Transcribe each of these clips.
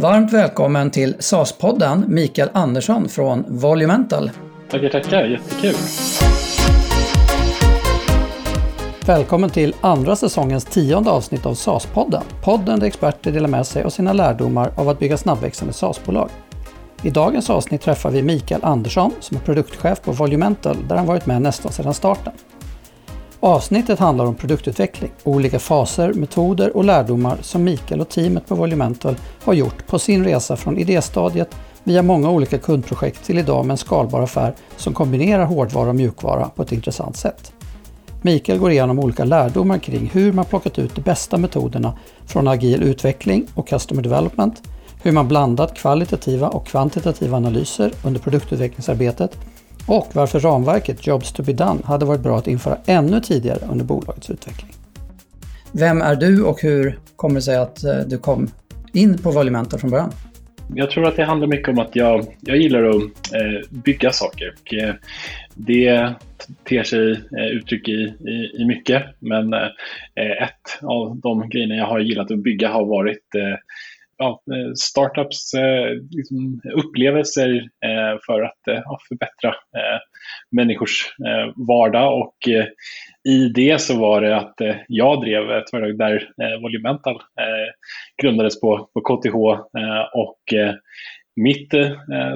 Varmt välkommen till SAS-podden Mikael Andersson från Volumental. Tackar, tackar. Jättekul. Välkommen till andra säsongens tionde avsnitt av SAS-podden. Podden där experter delar med sig av sina lärdomar av att bygga snabbväxande SAS-bolag. I dagens avsnitt träffar vi Mikael Andersson som är produktchef på Volumental där han varit med nästan sedan starten. Avsnittet handlar om produktutveckling, olika faser, metoder och lärdomar som Mikael och teamet på Volumental har gjort på sin resa från idéstadiet via många olika kundprojekt till idag med en skalbar affär som kombinerar hårdvara och mjukvara på ett intressant sätt. Mikael går igenom olika lärdomar kring hur man plockat ut de bästa metoderna från agil utveckling och customer development, hur man blandat kvalitativa och kvantitativa analyser under produktutvecklingsarbetet och varför ramverket Jobs to be done hade varit bra att införa ännu tidigare under bolagets utveckling. Vem är du och hur kommer det sig att eh, du kom in på Volumentor från början? Jag tror att det handlar mycket om att jag, jag gillar att eh, bygga saker. Och, eh, det ter sig uttryck i, i, i, mycket, men ett av de grejerna jag har gillat att bygga har varit eh, ja, eh, startups eh, liksom upplevelser eh, för att eh, ja, förbättra eh, människors vardag. Och i det så var det att jag drev ett företag där Volumental grundades på, på KTH och mitt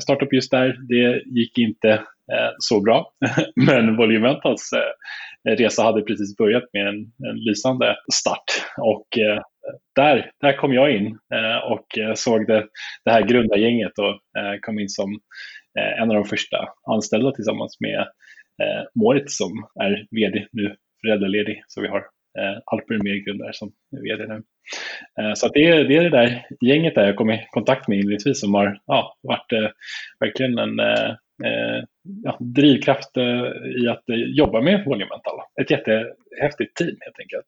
startup just där, det gick inte så bra. Men Volumentals resa hade precis börjat med en, en lysande start. Och där, där kom jag in eh, och eh, såg det, det här grundargänget och eh, kom in som en av de första anställda tillsammans med Moritz som är vd nu, föräldraledig. Så vi har Alper medgrundare som är vd nu. Så det, är, det är det där gänget där jag kom i kontakt med inledningsvis som har ja, varit verkligen en ja, drivkraft i att jobba med Volumental. Ett jättehäftigt team helt enkelt.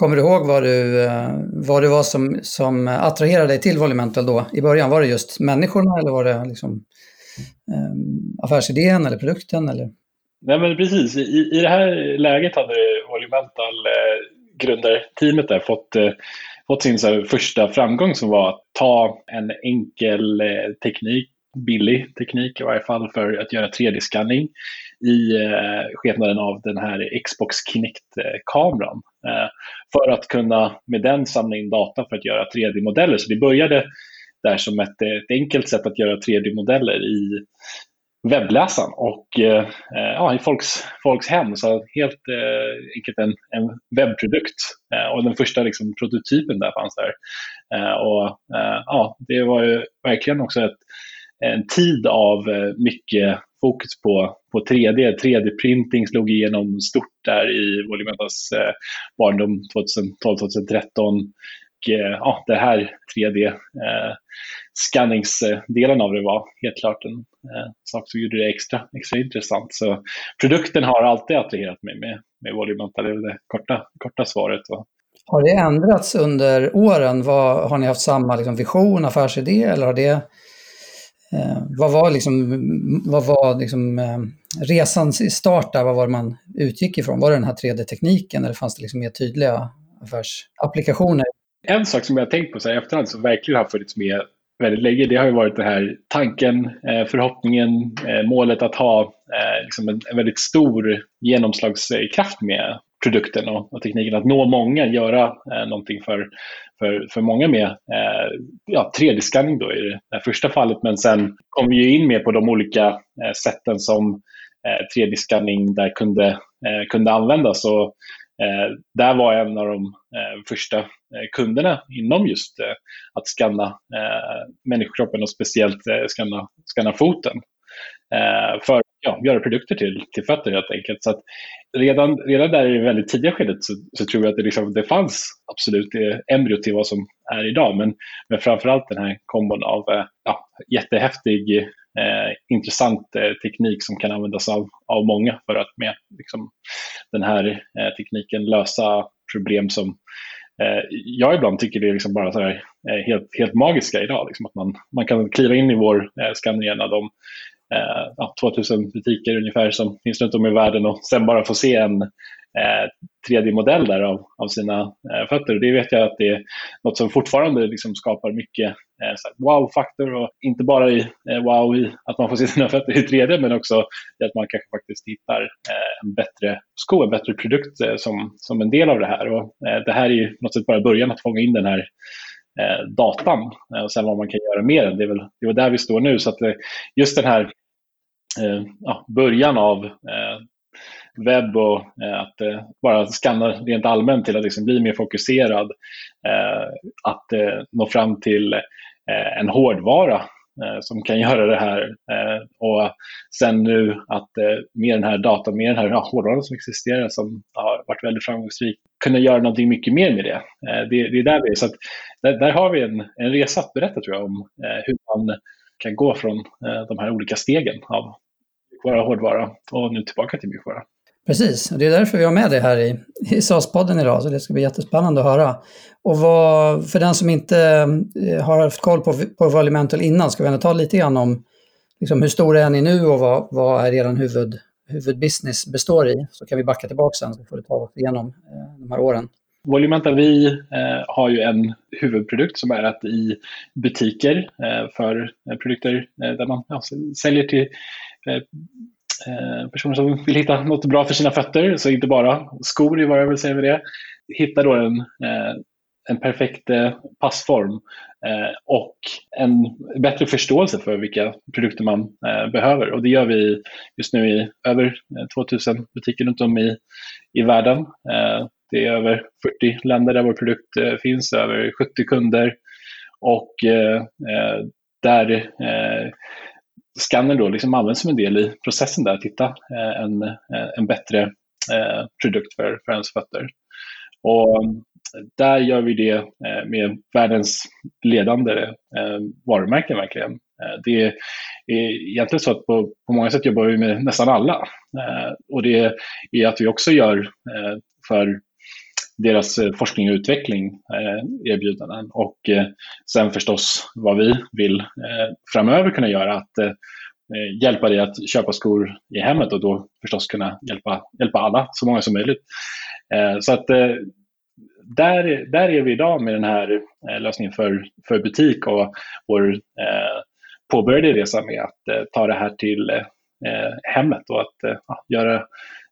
Kommer du ihåg vad, du, eh, vad det var som, som attraherade dig till Volumental då? I början, var det just människorna eller var det liksom, eh, affärsidén eller produkten? Eller? Nej men precis, I, i det här läget hade Volumental eh, grundarteamet där fått, eh, fått sin så första framgång som var att ta en enkel eh, teknik billig teknik i varje fall för att göra 3D-scanning i eh, skepnaden av den här Xbox Kinect-kameran. Eh, för att kunna med den samla in data för att göra 3D-modeller. Så det började där som ett, ett enkelt sätt att göra 3D-modeller i webbläsaren och eh, eh, ja, i folks, folks hem. Så helt eh, enkelt en, en webbprodukt. Eh, och den första liksom, prototypen där fanns där. Eh, och eh, ja, Det var ju verkligen också ett, en tid av eh, mycket fokus på, på 3D. 3D-printing slog igenom stort där i Volimentas eh, barndom 2012-2013. Eh, ja, det här 3D-scanningsdelen eh, av det var helt klart en eh, sak som gjorde det extra, extra intressant. Så produkten har alltid attraherat mig med, med Volimenta, det är det korta, korta svaret. Har det ändrats under åren? Vad, har ni haft samma liksom, vision, affärsidé eller har det Eh, vad var, liksom, vad var liksom, eh, resans start där? Vad var det man utgick ifrån? Var det den här 3D-tekniken eller fanns det liksom mer tydliga affärsapplikationer? En sak som jag har tänkt på så här, efterhand som verkligen har funnits med väldigt länge, det har ju varit den här tanken, eh, förhoppningen, eh, målet att ha eh, liksom en, en, väldigt stor genomslagskraft med produkten och, och, tekniken. Att nå många, göra eh, någonting för, för, för många med eh, ja, 3D-scanning då i det första fallet. Men sen kom vi in mer på de olika eh, sätten som eh, 3D-scanning där kunde, eh, kunde användas. Och, eh, där var jag en av de eh, första eh, kunderna inom just eh, att skanna eh, människokroppen och speciellt skanna, skanna foten. för ja, göra produkter till, till fötter helt enkelt. Så redan, redan där i det väldigt tidiga skedet så, så tror jag att det, liksom, det fanns absolut eh, embryo till vad som är idag. Men, men framförallt den här kombon av eh, ja, jättehäftig, eh, intressant eh, teknik som kan användas av, av många för att med liksom, den här eh, tekniken lösa problem som eh, jag ibland tycker det är liksom bara så här, eh, helt, helt magiska idag. Liksom att man, man kan kliva in i vår eh, Scandiana, de eh, 2000 butiker ungefär som finns runt om i världen och sen bara få se en eh, 3D-modell där av, av sina eh, fötter. Och det vet jag att det är något som fortfarande liksom skapar mycket eh, wow-faktor och inte bara i eh, wow i att man får se sina fötter i 3D men också i att man kanske faktiskt hittar eh, en bättre sko, en bättre produkt som, som en del av det här. Och det här är ju på något sätt bara början att fånga in den här Eh, datan eh, och sen vad man kan göra mer. Det är väl, det är där vi står nu. Så att eh, just den här ja, början av webb och att bara skanna rent allmänt till att liksom bli mer fokuserad. Att nå fram till en hårdvara Eh, som kan göra det här. Eh, och sen nu att eh, med den här datan, med den här hårdvaran som existerar som har varit väldigt framgångsrik, kunna göra någonting mycket mer med det. det, det är där vi är. Så där, där, har vi en, en resa att berätta tror jag om hur man kan gå från de här olika stegen av mjukvara hårdvara och nu tillbaka till mjukvara. Precis, och det är därför vi har med dig här i, i SAS-podden idag, så det ska bli jättespännande att höra. Och vad, för den som inte eh, har haft koll på, på Volumental innan, ska vi ändå ta lite grann om liksom, hur stora är ni nu och vad, vad är er huvud, huvudbusiness består i? Så kan vi backa tillbaka sen så får du ta oss igenom eh, de här åren. Volumental, vi eh, har ju en huvudprodukt som är att i butiker eh, för eh, produkter eh, där man ja, säljer till Eh, Eh, personer som vill hitta något bra för sina fötter, så inte bara skor är vad jag vill säga med det. Hitta då en, eh, en perfekt eh, passform och en bättre förståelse för vilka produkter man behöver. Och det gör vi just nu i över 2000 butiker runt om i, i världen. Det är över 40 länder där vår produkt finns, över 70 kunder och där skannern då liksom används som en del i processen där att hitta eh, en, eh, en bättre eh, produkt för, för ens fötter. Och där gör vi det med världens ledande varumärken verkligen. Det är egentligen så att på, på många sätt jobbar vi med nästan alla. Och det är att vi också gör för deras eh, forskning och utveckling eh, erbjudanden. Och eh, sen förstås vad vi vill framöver kunna göra, att Eh, hjälpa dig att köpa skor i hemmet och då förstås kunna hjälpa, hjälpa alla, så många som möjligt. Eh, så att eh, där, där är vi idag med den här lösningen för, för butik och vår påbörjade resa med att ta det här till hemmet och att göra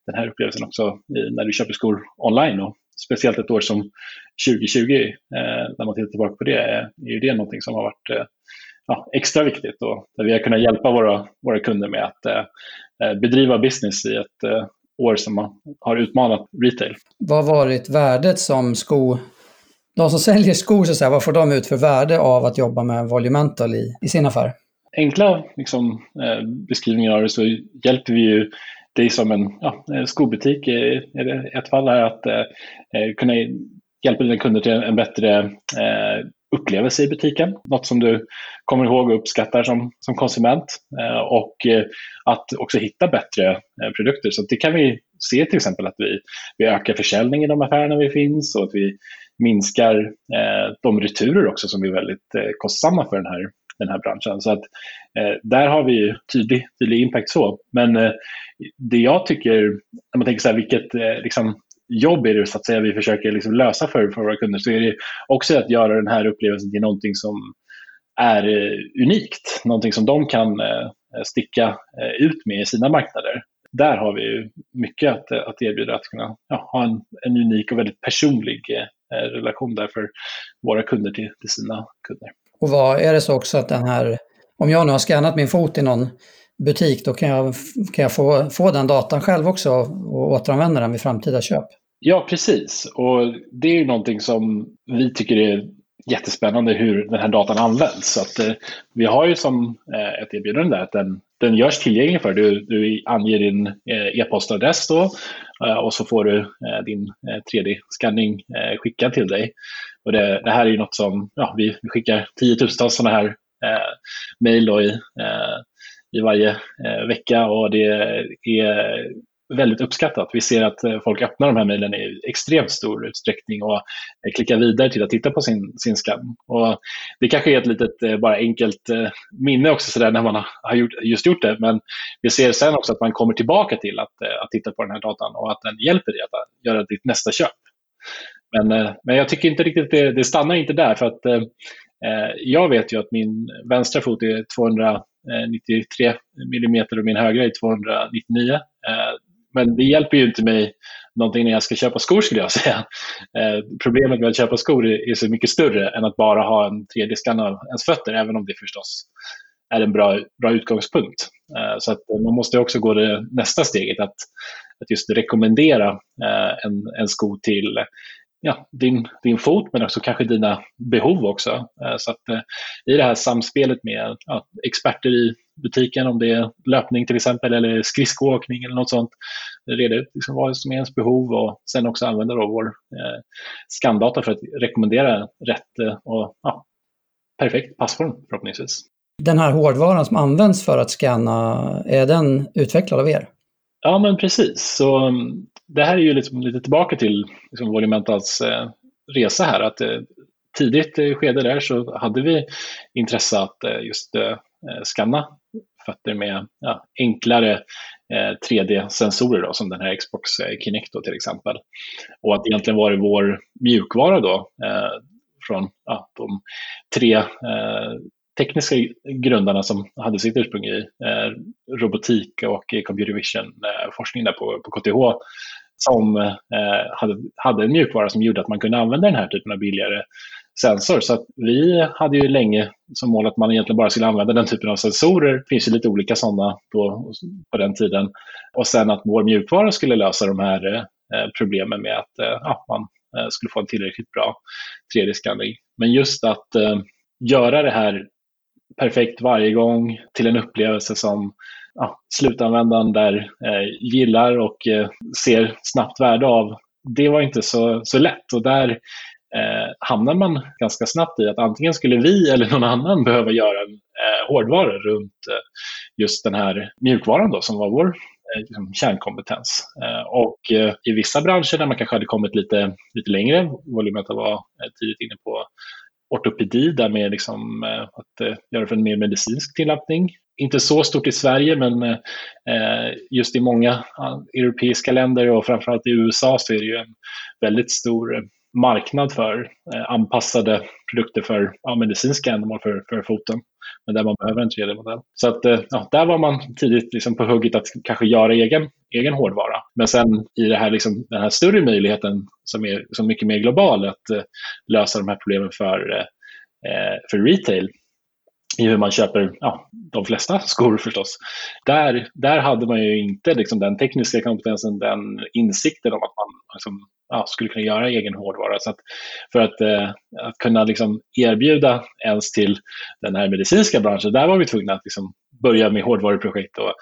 den här upplevelsen också när du köper skor online. Och speciellt ett år som 2020, när man tittar tillbaka på det, är ju det någonting som har varit ja, extra viktigt och där vi har kunnat hjälpa våra, våra kunder med att eh, eh bedriva business i ett eh, år som har utmanat retail. Vad har varit värdet som sko... De som säljer skor, så säga, vad får de ut för värde av att jobba med Volumental i, i sin affär? Enkla liksom, eh, beskrivningar av det så hjälper vi ju det är som en ja, skobutik eh, i ett fall här, att eh, eh, kunna hjälpa dina kunder till en bättre eh, upplevelse i butiken. Något som du kommer ihåg och uppskattar som, som konsument. Eh, och eh, att också hitta bättre eh, produkter. Så det kan vi se till exempel att vi, vi ökar försäljningen i de affärerna vi finns och att vi minskar eh, de returer också som är väldigt eh, kostsamma för den här, den här branschen. Så att eh, där har vi tydlig, tydlig impact så. Men eh, det jag tycker, när man tänker så här, vilket eh, liksom, jobb är det så att säga vi försöker liksom lösa för, för våra kunder så är det också att göra den här upplevelsen till någonting som är eh, unikt, någonting som de kan eh, sticka eh, ut med i sina marknader. Där har vi mycket att, eh, att erbjuda, att kunna ja, ha en, en unik och väldigt personlig eh, eh, relation där för våra kunder till, till sina kunder. Och vad är det så också att den här, om jag nu har skannat min fot i någon butik, då kan jag, kan jag få, få den datan själv också och återanvända den vid framtida köp. Ja, precis. Och det är ju någonting som vi tycker är jättespännande hur den här datan används. Så att, eh, vi har ju som eh, ett erbjudande där att den, den görs tillgänglig för dig. Du, du anger din eh, e-postadress då eh, och så får du eh, din eh, 3D-skanning eh, skickad till dig. Och det, det, här är ju något som ja, vi skickar tiotusentals sådana här eh, mejl i, eh, i varje eh, vecka och det är väldigt uppskattat. Vi ser att eh, folk öppnar de här mejlen i extremt stor utsträckning och eh, klickar vidare till att titta på sin, sin skam. Och det kanske är ett litet, bara enkelt minne också så där när man har gjort, just gjort det, men vi ser sen också att man kommer tillbaka till att, att titta på den här datan och att den hjälper dig att göra ditt nästa köp. Men, eh, men jag tycker inte riktigt det, det stannar inte där för att eh, eh, jag vet ju att min vänstra fot är 293 mm och min högra är 299. Men det hjälper ju inte mig någonting när jag ska köpa skor skulle jag säga. Eh, problemet med att köpa skor är så mycket större än att bara ha en 3D-skann av ens fötter, även om det förstås är en bra, bra utgångspunkt. Eh, så att man måste också gå det nästa steget, att, att just rekommendera eh, en, en sko till ja, din, din fot men också kanske dina behov också. Eh, så att, eh, I det här samspelet med ja, experter i butiken, om det är löpning till exempel eller skridskoåkning eller något sånt, reda ut liksom vad som är ens behov och sen också använda då vår eh, skandata för att rekommendera rätt eh, och ja, perfekt passform förhoppningsvis. Den här hårdvaran som används för att scanna, är den utvecklad av er? Ja, men precis. Så mm, det här är ju liksom lite tillbaka till liksom Volumentals eh, resa här. Att eh, tidigt i skede där så hade vi intresse att eh, just eh, eh skanna fötter med ja, enklare eh, 3D-sensorer då, som den här Xbox eh, Kinect då, till exempel. Och att egentligen var det vår mjukvara då eh, från ja, de tre tekniska grundarna som hade sitt ursprung i eh, robotik och computer vision-forskning eh, på, på KTH som eh, hade, hade en mjukvara som gjorde att man kunde använda den här typen av billigare sensor. Så att vi hade ju länge som mål att man egentligen bara skulle använda den typen av sensorer. Det finns ju lite olika sådana på, på den tiden. Och sen att vår mjukvara skulle lösa de här eh, problemen med att eh, ja, man eh, skulle få en tillräckligt bra 3D-skanning. Men just att eh, göra det här perfekt varje gång till en upplevelse som ja, slutanvändaren där eh, gillar och eh, ser snabbt värde av. Det var inte så, så lätt och där eh, hamnar man ganska snabbt i att antingen skulle vi eller någon annan behöva göra en eh, hårdvara runt eh, just den här mjukvaran då, som var vår eh, liksom kärnkompetens. Eh, och eh, i vissa branscher där man kanske hade kommit lite, lite längre, Volumeta var tidigt inne på ortopedi där med liksom, eh, att eh, göra för en mer medicinsk tillämpning. Inte så stort i Sverige, men eh, just i många eh, europeiska länder och framförallt i USA så är det ju en väldigt stor eh, marknad för eh, anpassade produkter för ja, medicinska ändamål för, för foten men där man behöver en 3D-modell. Så att, eh, ja, där var man tidigt liksom på hugget att kanske göra egen, egen hårdvara. Men sen i det här, liksom, den här större möjligheten som är som mycket mer global, att uh, lösa de här problemen för, uh, för retail, i hur man köper ja, de flesta skor förstås. Där, där hade man ju inte liksom, den tekniska kompetensen, den insikten om att man liksom, ja, skulle kunna göra egen hårdvara. Så att för att, eh, att kunna liksom, erbjuda ens till den här medicinska branschen, där var vi tvungna att liksom, börja med hårdvaruprojekt och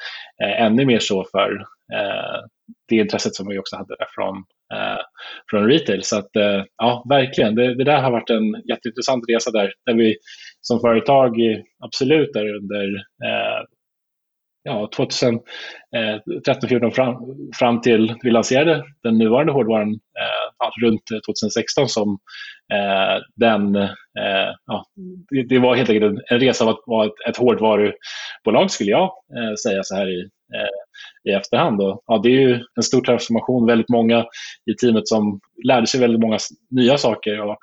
eh, ännu mer så för eh, det intresset som vi också hade där från, eh, från retail. Så att, eh, ja, verkligen, det, det, där har varit en jätteintressant resa där, där vi som företag absolut är under eh, ja, 2013 14 eh, fram, fram till vi lanserade den nuvarande hårdvaran eh, runt 2016 som eh, den, eh, ja, det, det, var helt enkelt en, en resa av att vara ett, ett hårdvarubolag skulle jag eh, säga så här i, eh, i efterhand. Och, ja, det är ju en stor transformation, väldigt många i teamet som lärde sig väldigt många nya saker och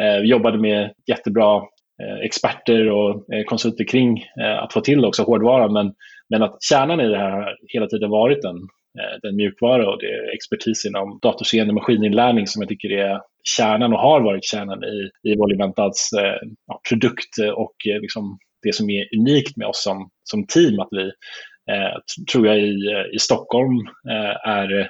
eh, jobbade med jättebra Eh, experter och eh, konsulter kring eh, att få till också hårdvaran. Men men att kärnan i det här har hela tiden varit den, den mjukvara och det är expertis inom datorseende maskininlärning som jag tycker är kärnan och har varit kärnan i, i Volimentats ja, produkt och liksom det som är unikt med oss som, som team. Att vi, eh, tror jag, i, i Stockholm eh, är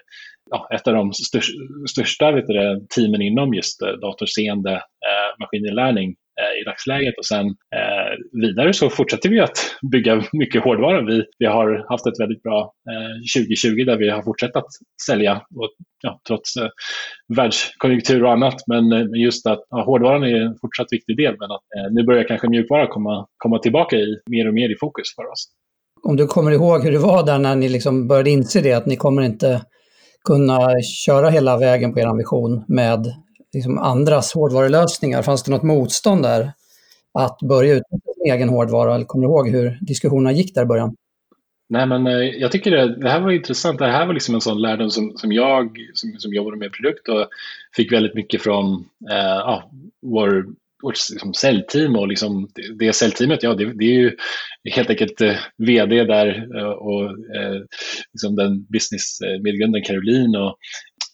ja, ett av de största, största vet du, teamen inom just datorseende eh, maskininlärning Eh, i dagsläget. Och sen eh, vidare så fortsätter vi att bygga mycket hårdvara. Vi, vi har haft ett väldigt bra eh, 2020 där vi har fortsatt att sälja och, ja, trots eh, världskonjunktur och annat. Men eh, just att ja, hårdvaran är en fortsatt viktig del. Men att eh, nu börjar kanske mjukvara komma, komma tillbaka i, mer och mer i fokus för oss. Om du kommer ihåg hur det var där när ni liksom började inse det, att ni kommer inte kunna köra hela vägen på er ambition med liksom andras hårdvarulösningar? Fanns det något motstånd där att börja utveckla sin egen hårdvara? Eller kommer du ihåg hur diskussionerna gick där i början? Nej, men eh, jag tycker det, det här var intressant. Det här var liksom en sån lärdom som, som jag som, som jobbade med produkt och fick väldigt mycket från eh, ja, vår vårt liksom, säljteam och liksom, det säljteamet, ja det, det är ju helt enkelt eh, vd där eh, och eh, liksom den businessmedgrundaren eh, Caroline och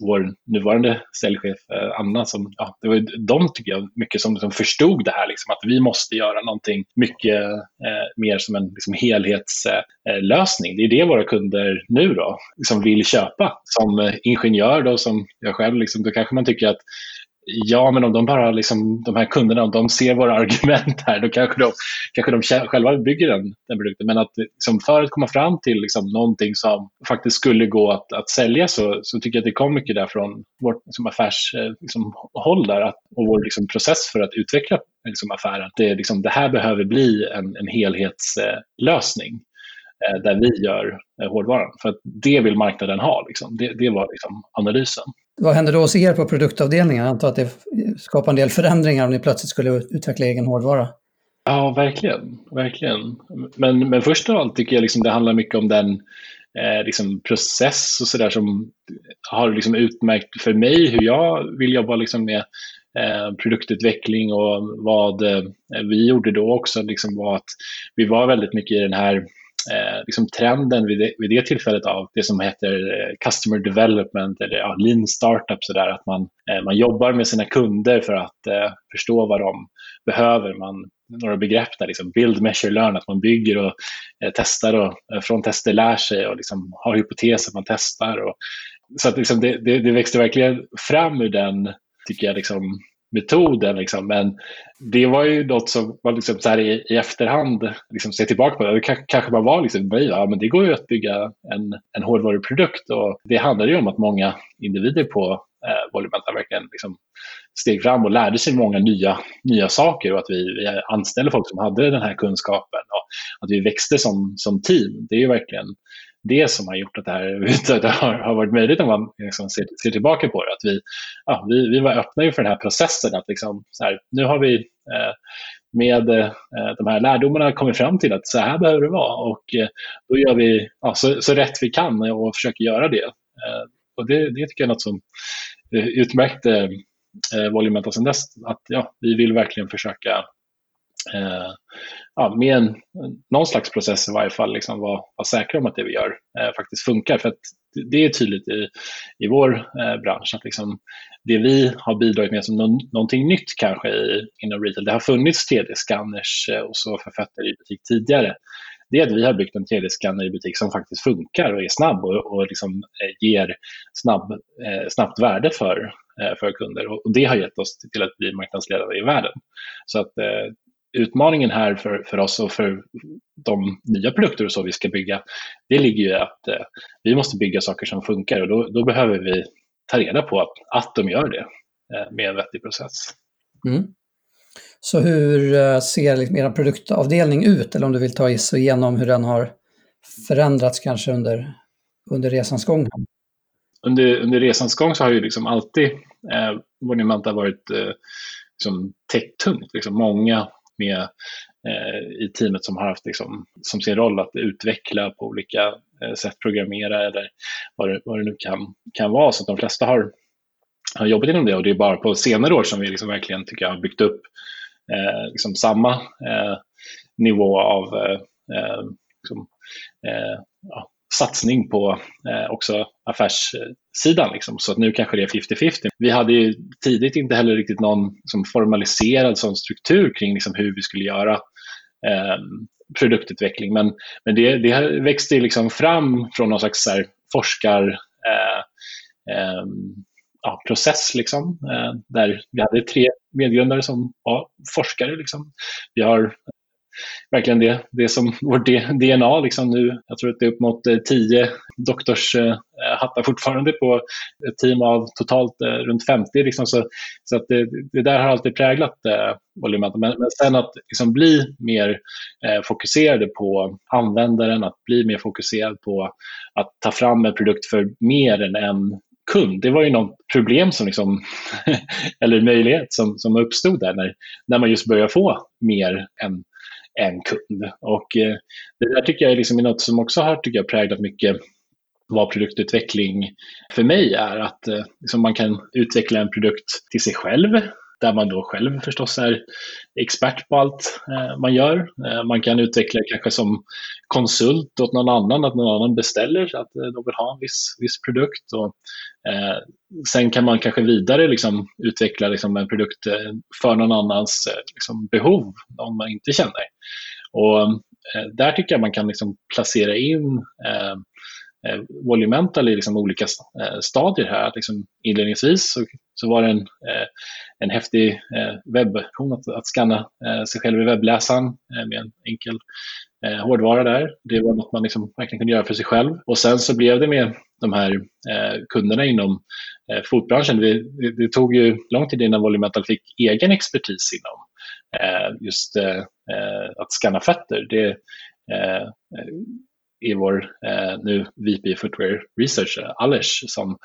vår nuvarande säljchef eh, Anna, som, ja, det var de tycker jag mycket som, som förstod det här, liksom, att vi måste göra någonting mycket eh, mer som en liksom, helhetslösning. Eh, det är det våra kunder nu då liksom vill köpa. Som eh, ingenjör då, som jag själv, liksom, då kanske man tycker att Ja, men om de bara, liksom, de här kunderna, om de ser våra argument här, då kanske de, kanske de själva bygger den, den produkten. Men att liksom, för att komma fram till liksom, någonting som faktiskt skulle gå att, att sälja så, så tycker jag att det kom mycket därifrån vårt liksom, affärshåll eh, liksom, där att, och vår liksom, process för att utveckla eh, liksom, affären. Det, liksom, det här behöver bli en, en helhetslösning eh, eh, där vi gör eh, hårdvaran. För att det vill marknaden ha. Liksom. Det, det var liksom analysen. Vad händer då hos er på produktavdelningen? Jag antar att det skapar en del förändringar om ni plötsligt skulle utveckla egen hårdvara. Ja, verkligen. verkligen. Men, men först av allt tycker jag liksom det handlar mycket om den eh, liksom process och sådär som har liksom utmärkt för mig hur jag vill jobba liksom med eh, produktutveckling och vad eh, vi gjorde då också liksom var att vi var väldigt mycket i den här eh, liksom trenden vid det, vid det tillfället av det som heter eh, customer development eller ja, lean startup, så där, att man, eh, man jobbar med sina kunder för att eh, förstå vad de behöver. Man, några begrepp där, liksom build, measure, learn, att man bygger och eh, testar och eh, från tester lär sig och liksom har hypoteser man testar. Och, så att liksom det, det, det växte verkligen fram ur den, tycker jag, liksom, metoden. Liksom. Men det var ju något som man liksom så här i, i efterhand liksom ser tillbaka på. Det kanske man var liksom naiv, ja, men det går ju att bygga en, en hårdvaruprodukt. Och det handlade ju om att många individer på eh, Volumenta verkligen liksom steg fram och lärde sig många nya, nya saker och att vi, vi anställde folk som hade den här kunskapen och att vi växte som, som team. Det är ju verkligen det som har gjort att det här har, har varit möjligt om man liksom ser, ser, tillbaka på det. Att vi, ja, vi, vi var öppna för den här processen. att liksom, så här, Nu har vi eh, med eh, de här lärdomarna kommit fram till att så här behöver det vara. Och eh, då gör vi ja, så, så rätt vi kan och försöker göra det. Eh, och det, det tycker jag är något som eh, utmärkte eh, Volumenta sedan dess. Att ja, vi vill verkligen försöka eh, ja, med en, någon slags process i varje fall liksom vara, vara säkra om att det vi gör eh, faktiskt funkar. För att det är tydligt i, i vår eh, bransch att liksom det vi har bidragit med som no någonting nytt kanske i, inom retail, det har funnits 3D-scanners eh, och så för fötter i butik tidigare. Det är att vi har byggt en 3D-scanner i butik som faktiskt funkar och är snabb och, och liksom, eh, ger snabb, eh, snabbt värde för, eh, för kunder. Och, och det har gett oss till att bli marknadsledare i världen. Så att eh, utmaningen här för, för oss och för de nya produkter och så vi ska bygga, det ligger ju att eh, vi måste bygga saker som funkar och då, då behöver vi ta reda på att, att de gör det eh, med en vettig process. Mm. Så hur eh, ser liksom er produktavdelning ut? Eller om du vill ta oss igenom hur den har förändrats kanske under, under resans gång? Under, under resans gång så har ju liksom alltid eh, Bonimanta varit eh, liksom tech-tungt. Liksom många med eh, i teamet som har haft liksom, som sin roll att utveckla på olika eh, sätt, programmera eller vad det, vad det nu kan, kan vara. Så att de flesta har, har jobbat inom det och det är bara på senare år som vi liksom verkligen tycker jag har byggt upp eh, liksom samma eh, nivå av eh, eh, liksom, eh, ja, satsning på eh, också affärssidan. Liksom. Så att nu kanske det är 50-50. Vi hade ju tidigt inte heller riktigt någon som formaliserad sån struktur kring liksom, hur vi skulle göra eh, produktutveckling. Men, men det, det växte liksom fram från någon slags här, forskar eh, eh, ja, process liksom, eh, där vi hade tre medgrundare som var forskare. Liksom. Vi har verkligen det, det som vårt DNA liksom nu. Jag tror att det är upp mot eh, tio doktorshattar eh, fortfarande på ett team av totalt eh, runt 50. Liksom, så så att det, det där har alltid präglat eh, volymen. Men, men sen att liksom bli mer eh, fokuserade på användaren, att bli mer fokuserad på att ta fram en produkt för mer än en kund. Det var ju något problem som liksom, eller möjlighet som, som uppstod där när, när man just börjar få mer än en kund. Och eh, det där tycker jag är liksom något som också har tycker jag, präglat mycket vad produktutveckling för mig är. Att eh, liksom man kan utveckla en produkt till sig själv där man då själv förstås är expert på allt eh, man gör. Eh, man kan utveckla kanske som konsult åt någon annan, att någon annan beställer att eh, de vill ha en viss, viss produkt. Och, eh, sen kan man kanske vidare liksom, utveckla liksom, en produkt för någon annans liksom, behov, om man inte känner. Och där tycker jag man kan liksom placera in eh, Eh, Volumental i liksom olika eh, stadier här. liksom inledningsvis så, så var det en, eh, en häftig eh, webbversion att, att scanna eh, sig själv i webbläsaren eh, med en enkel eh, hårdvara där. Det var något man liksom verkligen kunde göra för sig själv. Och sen så blev det med de här eh, kunderna inom eh, fotbranschen. Det, det, det, tog ju lång tid innan Volumental fick egen expertis inom eh, just eh, eh, att scanna fötter. Det, i vår eh, nu VP Footwear Research, eh, Alish, som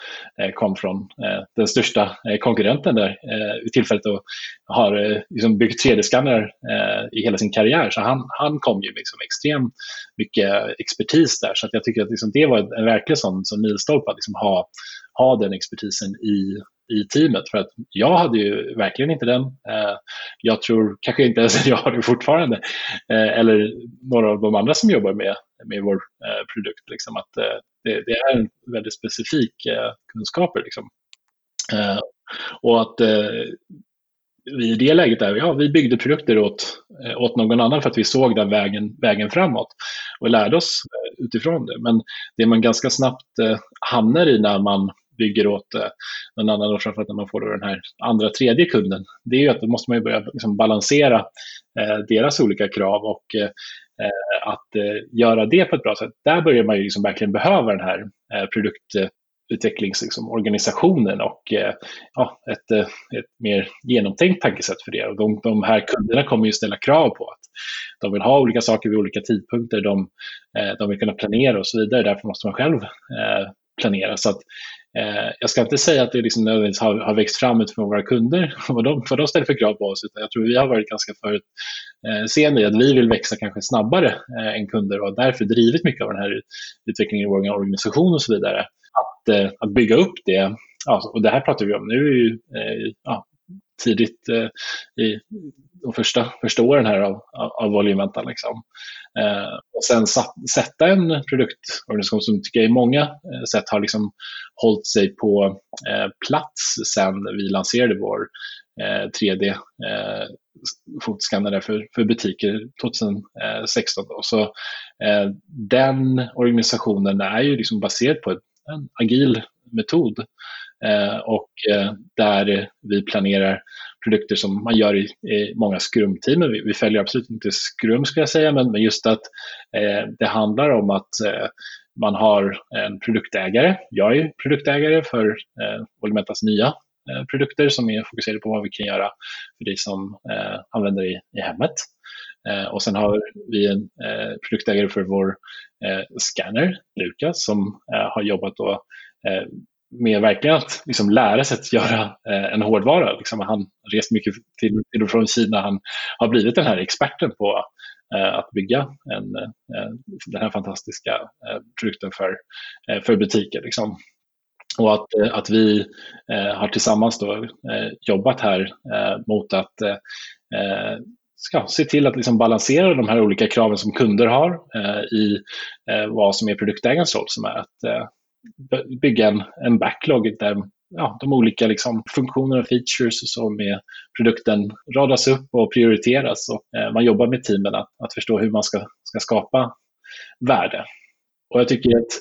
eh, kom från eh, den största eh, konkurrenten där eh, vid tillfället och har eh, liksom byggt 3D-skannrar eh, i hela sin karriär. Så han, han kom ju liksom extremt mycket expertis där. Så jag tycker att liksom det var en verklig sån, sån milstolpe att liksom ha, ha den expertisen i, i teamet. För att jag hade ju verkligen inte den. Eh, jag tror kanske inte ens att jag har det fortfarande. Eller några av de andra som jobbar med, med vår eh, produkt. Liksom, att eh, det, det är en väldigt specifik eh, kunskaper. Liksom. Eh, och att vi i det läget där, ja, vi byggde produkter åt, åt någon annan för att vi såg den vägen, vägen framåt och lärde oss utifrån det. Men det man ganska snabbt hamnar i när man bygger åt eh, någon annan, och framförallt när man får den här andra, tredje kunden, det är ju att då måste man ju börja liksom balansera eh, deras olika krav och eh, eh att eh, göra det på ett bra sätt. Där börjar man ju liksom verkligen behöva den här eh, produktutvecklingsorganisationen liksom, och eh, ja, ett, eh, ett mer genomtänkt tankesätt för det. Och de, de här kunderna kommer ju ställa krav på att de vill ha olika saker vid olika tidpunkter, de, de vill kunna planera och så vidare. Därför måste man själv planera. Så att, eh, jag ska inte säga att det liksom nödvändigtvis har, har växt fram utifrån våra kunder, vad de, vad de ställer för krav på oss, utan jag tror vi har varit ganska förutseende eh, i att vi vill växa kanske snabbare eh, än kunder och har därför drivit mycket av den här utvecklingen i vår organisation och så vidare. Att, eh, att bygga upp det, ja, och det här pratar vi om nu är ju eh, ja, tidigt eh, i de första, första åren här av, av, av Liksom. Eh, och sen satt, sätta en produktorganisation som tycker jag i många eh, sätt har liksom hållit sig på eh, plats sen vi lanserade vår 3D eh, eh fotskannare för, för butiker 2016. Eh, då. Så eh, den organisationen är ju liksom baserad på en agil metod eh, Eh, och eh, där vi planerar produkter som man gör i, i många skrumteam. Vi, vi, följer absolut inte skrum skulle jag säga, men, men just att eh, det handlar om att man har en produktägare. Jag är produktägare för eh, Olimentas nya produkter som är fokuserade på vad vi kan göra för dig som eh, använder i, i hemmet. Eh, och sen har vi en eh, produktägare för vår scanner, Lukas, som har jobbat då, med verkligen att liksom lära sig att göra eh, en hårdvara. Liksom, han har rest mycket till, till och från Kina. Han har blivit den här experten på eh, att bygga en, eh, den här fantastiska eh, produkten för, eh, för butiker. Liksom. Och att, eh, att vi eh, har tillsammans då, eh, jobbat här eh, mot att ska se till att liksom balansera de här olika kraven som kunder har i vad som är produktägarens roll, som är att bygga en, en backlog där ja, de olika liksom, funktioner och features som med produkten radas upp och prioriteras. Och, eh, man jobbar med teamen att, att förstå hur man ska, ska skapa värde. Och jag tycker att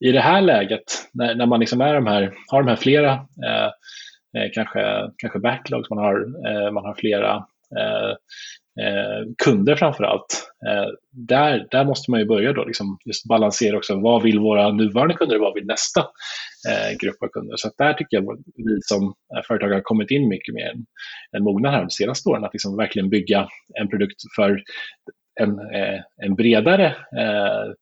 i det här läget, när, när man liksom är de här, har de här flera eh, eh kanske, kanske backlogs, man har, eh, man har flera eh, eh, kunder framför allt. Eh, där, där måste man ju börja då liksom just balansera också. Vad vill våra nuvarande kunder och vad vill nästa eh, grupp av kunder? Så där tycker jag vi som eh, företag har kommit in mycket mer än, än mogna här de senaste åren. Att liksom verkligen bygga en produkt för en, eh, en bredare eh,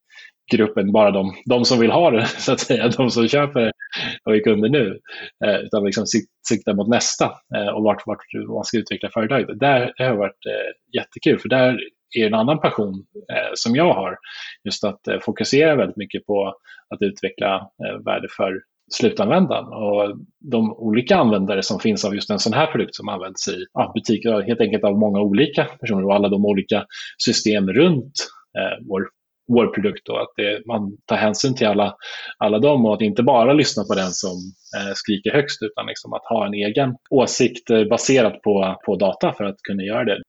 grupp än bara de, de som vill ha det, så att säga, de som köper vad vi kunde nu, eh, utan liksom sikta mot nästa eh, och vart, vart man ska utveckla företaget. Där det har varit eh, jättekul, för där är en annan passion eh, som jag har, just att eh, fokusera väldigt mycket på att utveckla eh, värde för, slutanvändaren. Och de olika användare som finns av just en sån här produkt som används i ja, butiker, helt enkelt av många olika personer och alla de olika system runt eh, vår, vår produkt och att det, man tar hänsyn till alla, alla dem och att inte bara lyssna på den som eh, skriker högst utan liksom att ha en egen åsikt eh, baserat på, på data för att kunna göra det.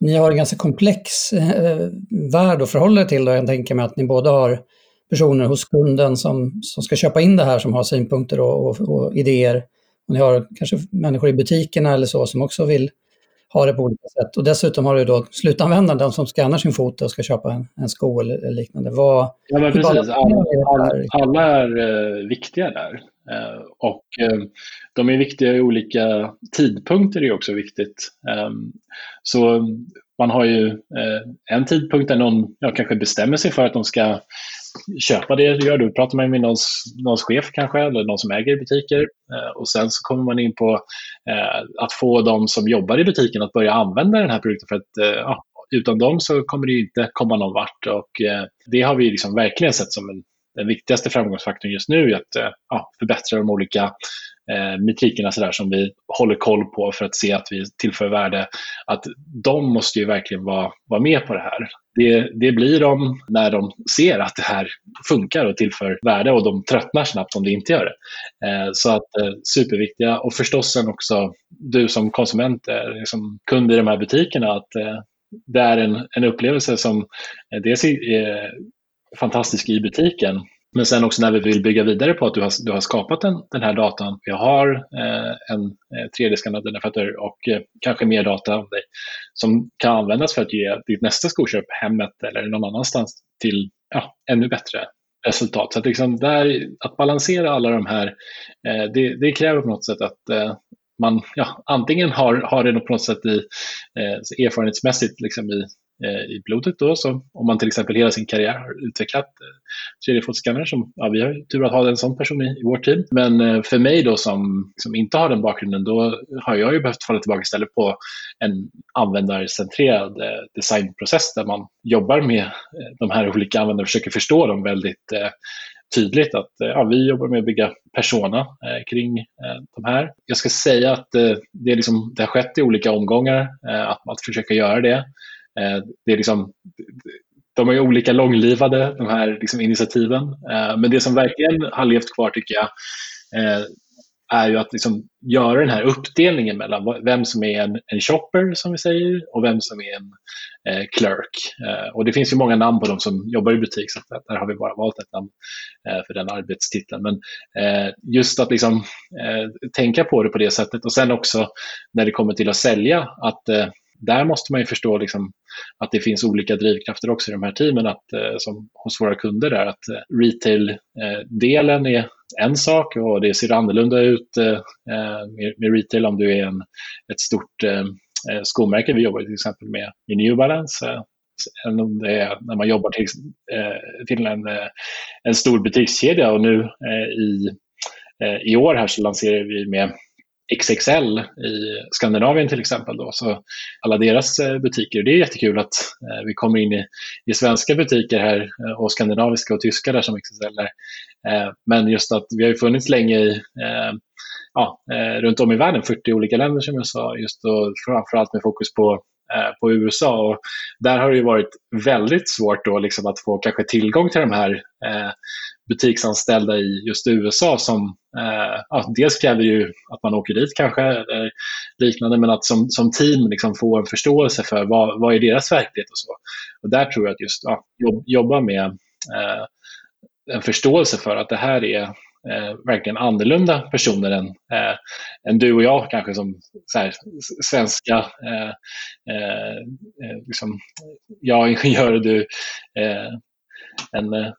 Ni har en ganska komplex eh, värld att förhålla er till. Då. Jag tänker mig att ni både har personer hos kunden som, som ska köpa in det här som har synpunkter och, och, och idéer. Och ni har kanske människor i butikerna eller så som också vill ha det på olika sätt. Och dessutom har du då slutanvändaren, de som skannar sin fot och ska köpa en, en sko eller liknande. Vad, ja, men precis. Alla, alla, alla är uh, viktiga där. Uh, och uh, de är viktiga i olika tidpunkter, är också viktigt. Um, så man har ju en tidpunkt där någon ja, kanske bestämmer sig för att de ska köpa det du gör. Då pratar man med någons, någons chef kanske, eller någon som äger butiker. Eh, och sen så kommer man in på eh, att få de som jobbar i butiken att börja använda den här produkten. För att eh, ja, utan dem så kommer det inte komma någon vart. Och, eh, det har vi liksom verkligen sett som en, den viktigaste framgångsfaktorn just nu, att eh, ja, förbättra de olika eh, metrikerna så där, som vi håller koll på för att se att vi tillför värde, att de måste ju verkligen vara, vara med på det här. Det, det blir de när de ser att det här funkar och tillför värde och de tröttnar snabbt om det inte gör det. Eh, så att eh, superviktiga och förstås sen också du som konsument, eh, liksom kund i de här butikerna, att eh, det är en, en upplevelse som eh, dels är eh, fantastisk i butiken men sen också när vi vill bygga vidare på att du har, du har skapat den, den här datan. Vi har eh, en eh, 3D-skannad identifier och eh, kanske mer data om dig som kan användas för att ge ditt nästa skoköp hemmet eller någon annanstans till ja, ännu bättre resultat. Så att, liksom där, att balansera alla de här, eh, det, det, kräver på något sätt att eh, man ja, antingen har, har det på något sätt i, eh, erfarenhetsmässigt liksom i Eh, i blodet. Då. Så om man till exempel hela sin karriär har utvecklat eh, 3D-fotoskannrar, som ja, vi har tur att ha en sån person i, i vårt team. Men eh, för mig då som, som inte har den bakgrunden, då har jag ju behövt falla tillbaka istället på en användarcentrerad designprocess där man jobbar med de här olika användarna och försöker förstå dem väldigt tydligt att ja, vi jobbar med att bygga persona eh, kring eh, de här. Jag ska säga att eh, det, liksom, det har skett i olika omgångar att, att försöka göra det. Eh, det är liksom, de är olika långlivade, de här liksom initiativen. Eh, men det som verkligen har levt kvar, tycker jag, eh, är ju att liksom göra den här uppdelningen mellan vem som är en, en shopper, som vi säger, och vem som är en eh, clerk. Eh, och det finns ju många namn på de som jobbar i butik, så där har vi bara valt ett namn eh, för den arbetstiteln. Men just att liksom, tänka på det på det sättet och sen också när det kommer till att sälja, att där måste man ju förstå liksom att det finns olika drivkrafter också i de här teamen, att, eh, som hos våra kunder där, att eh, retail-delen eh, är en sak och det ser annorlunda ut med, med retail om du är en, ett stort skomärke. Vi jobbar till exempel med, med New Balance, än om det är när man jobbar till, till en, en stor butikskedja och nu i, i år här så lanserar vi med XXL i Skandinavien till exempel. Då. Så alla deras eh, butiker. Det är jättekul att eh, vi kommer in i, i svenska butiker här eh, och skandinaviska och tyska där som XXL är. Men just att vi har ju funnits länge i, ja, runt om i världen, 40 olika länder som jag sa, just då, framförallt med fokus på på USA. Och där har det varit väldigt svårt då liksom att få kanske tillgång till de här eh, butiksanställda i just USA som eh, ja, dels kräver ju att man åker dit kanske eller liknande men att som, som team liksom få en förståelse för vad, vad är deras verklighet och så. Och där tror jag att just ja, jobba med eh, en förståelse för att det här är eh, verkligen annorlunda personer än, eh, än du och jag kanske som här, svenska, eh, eh, eh liksom, jag är ingenjör och du eh, en eh,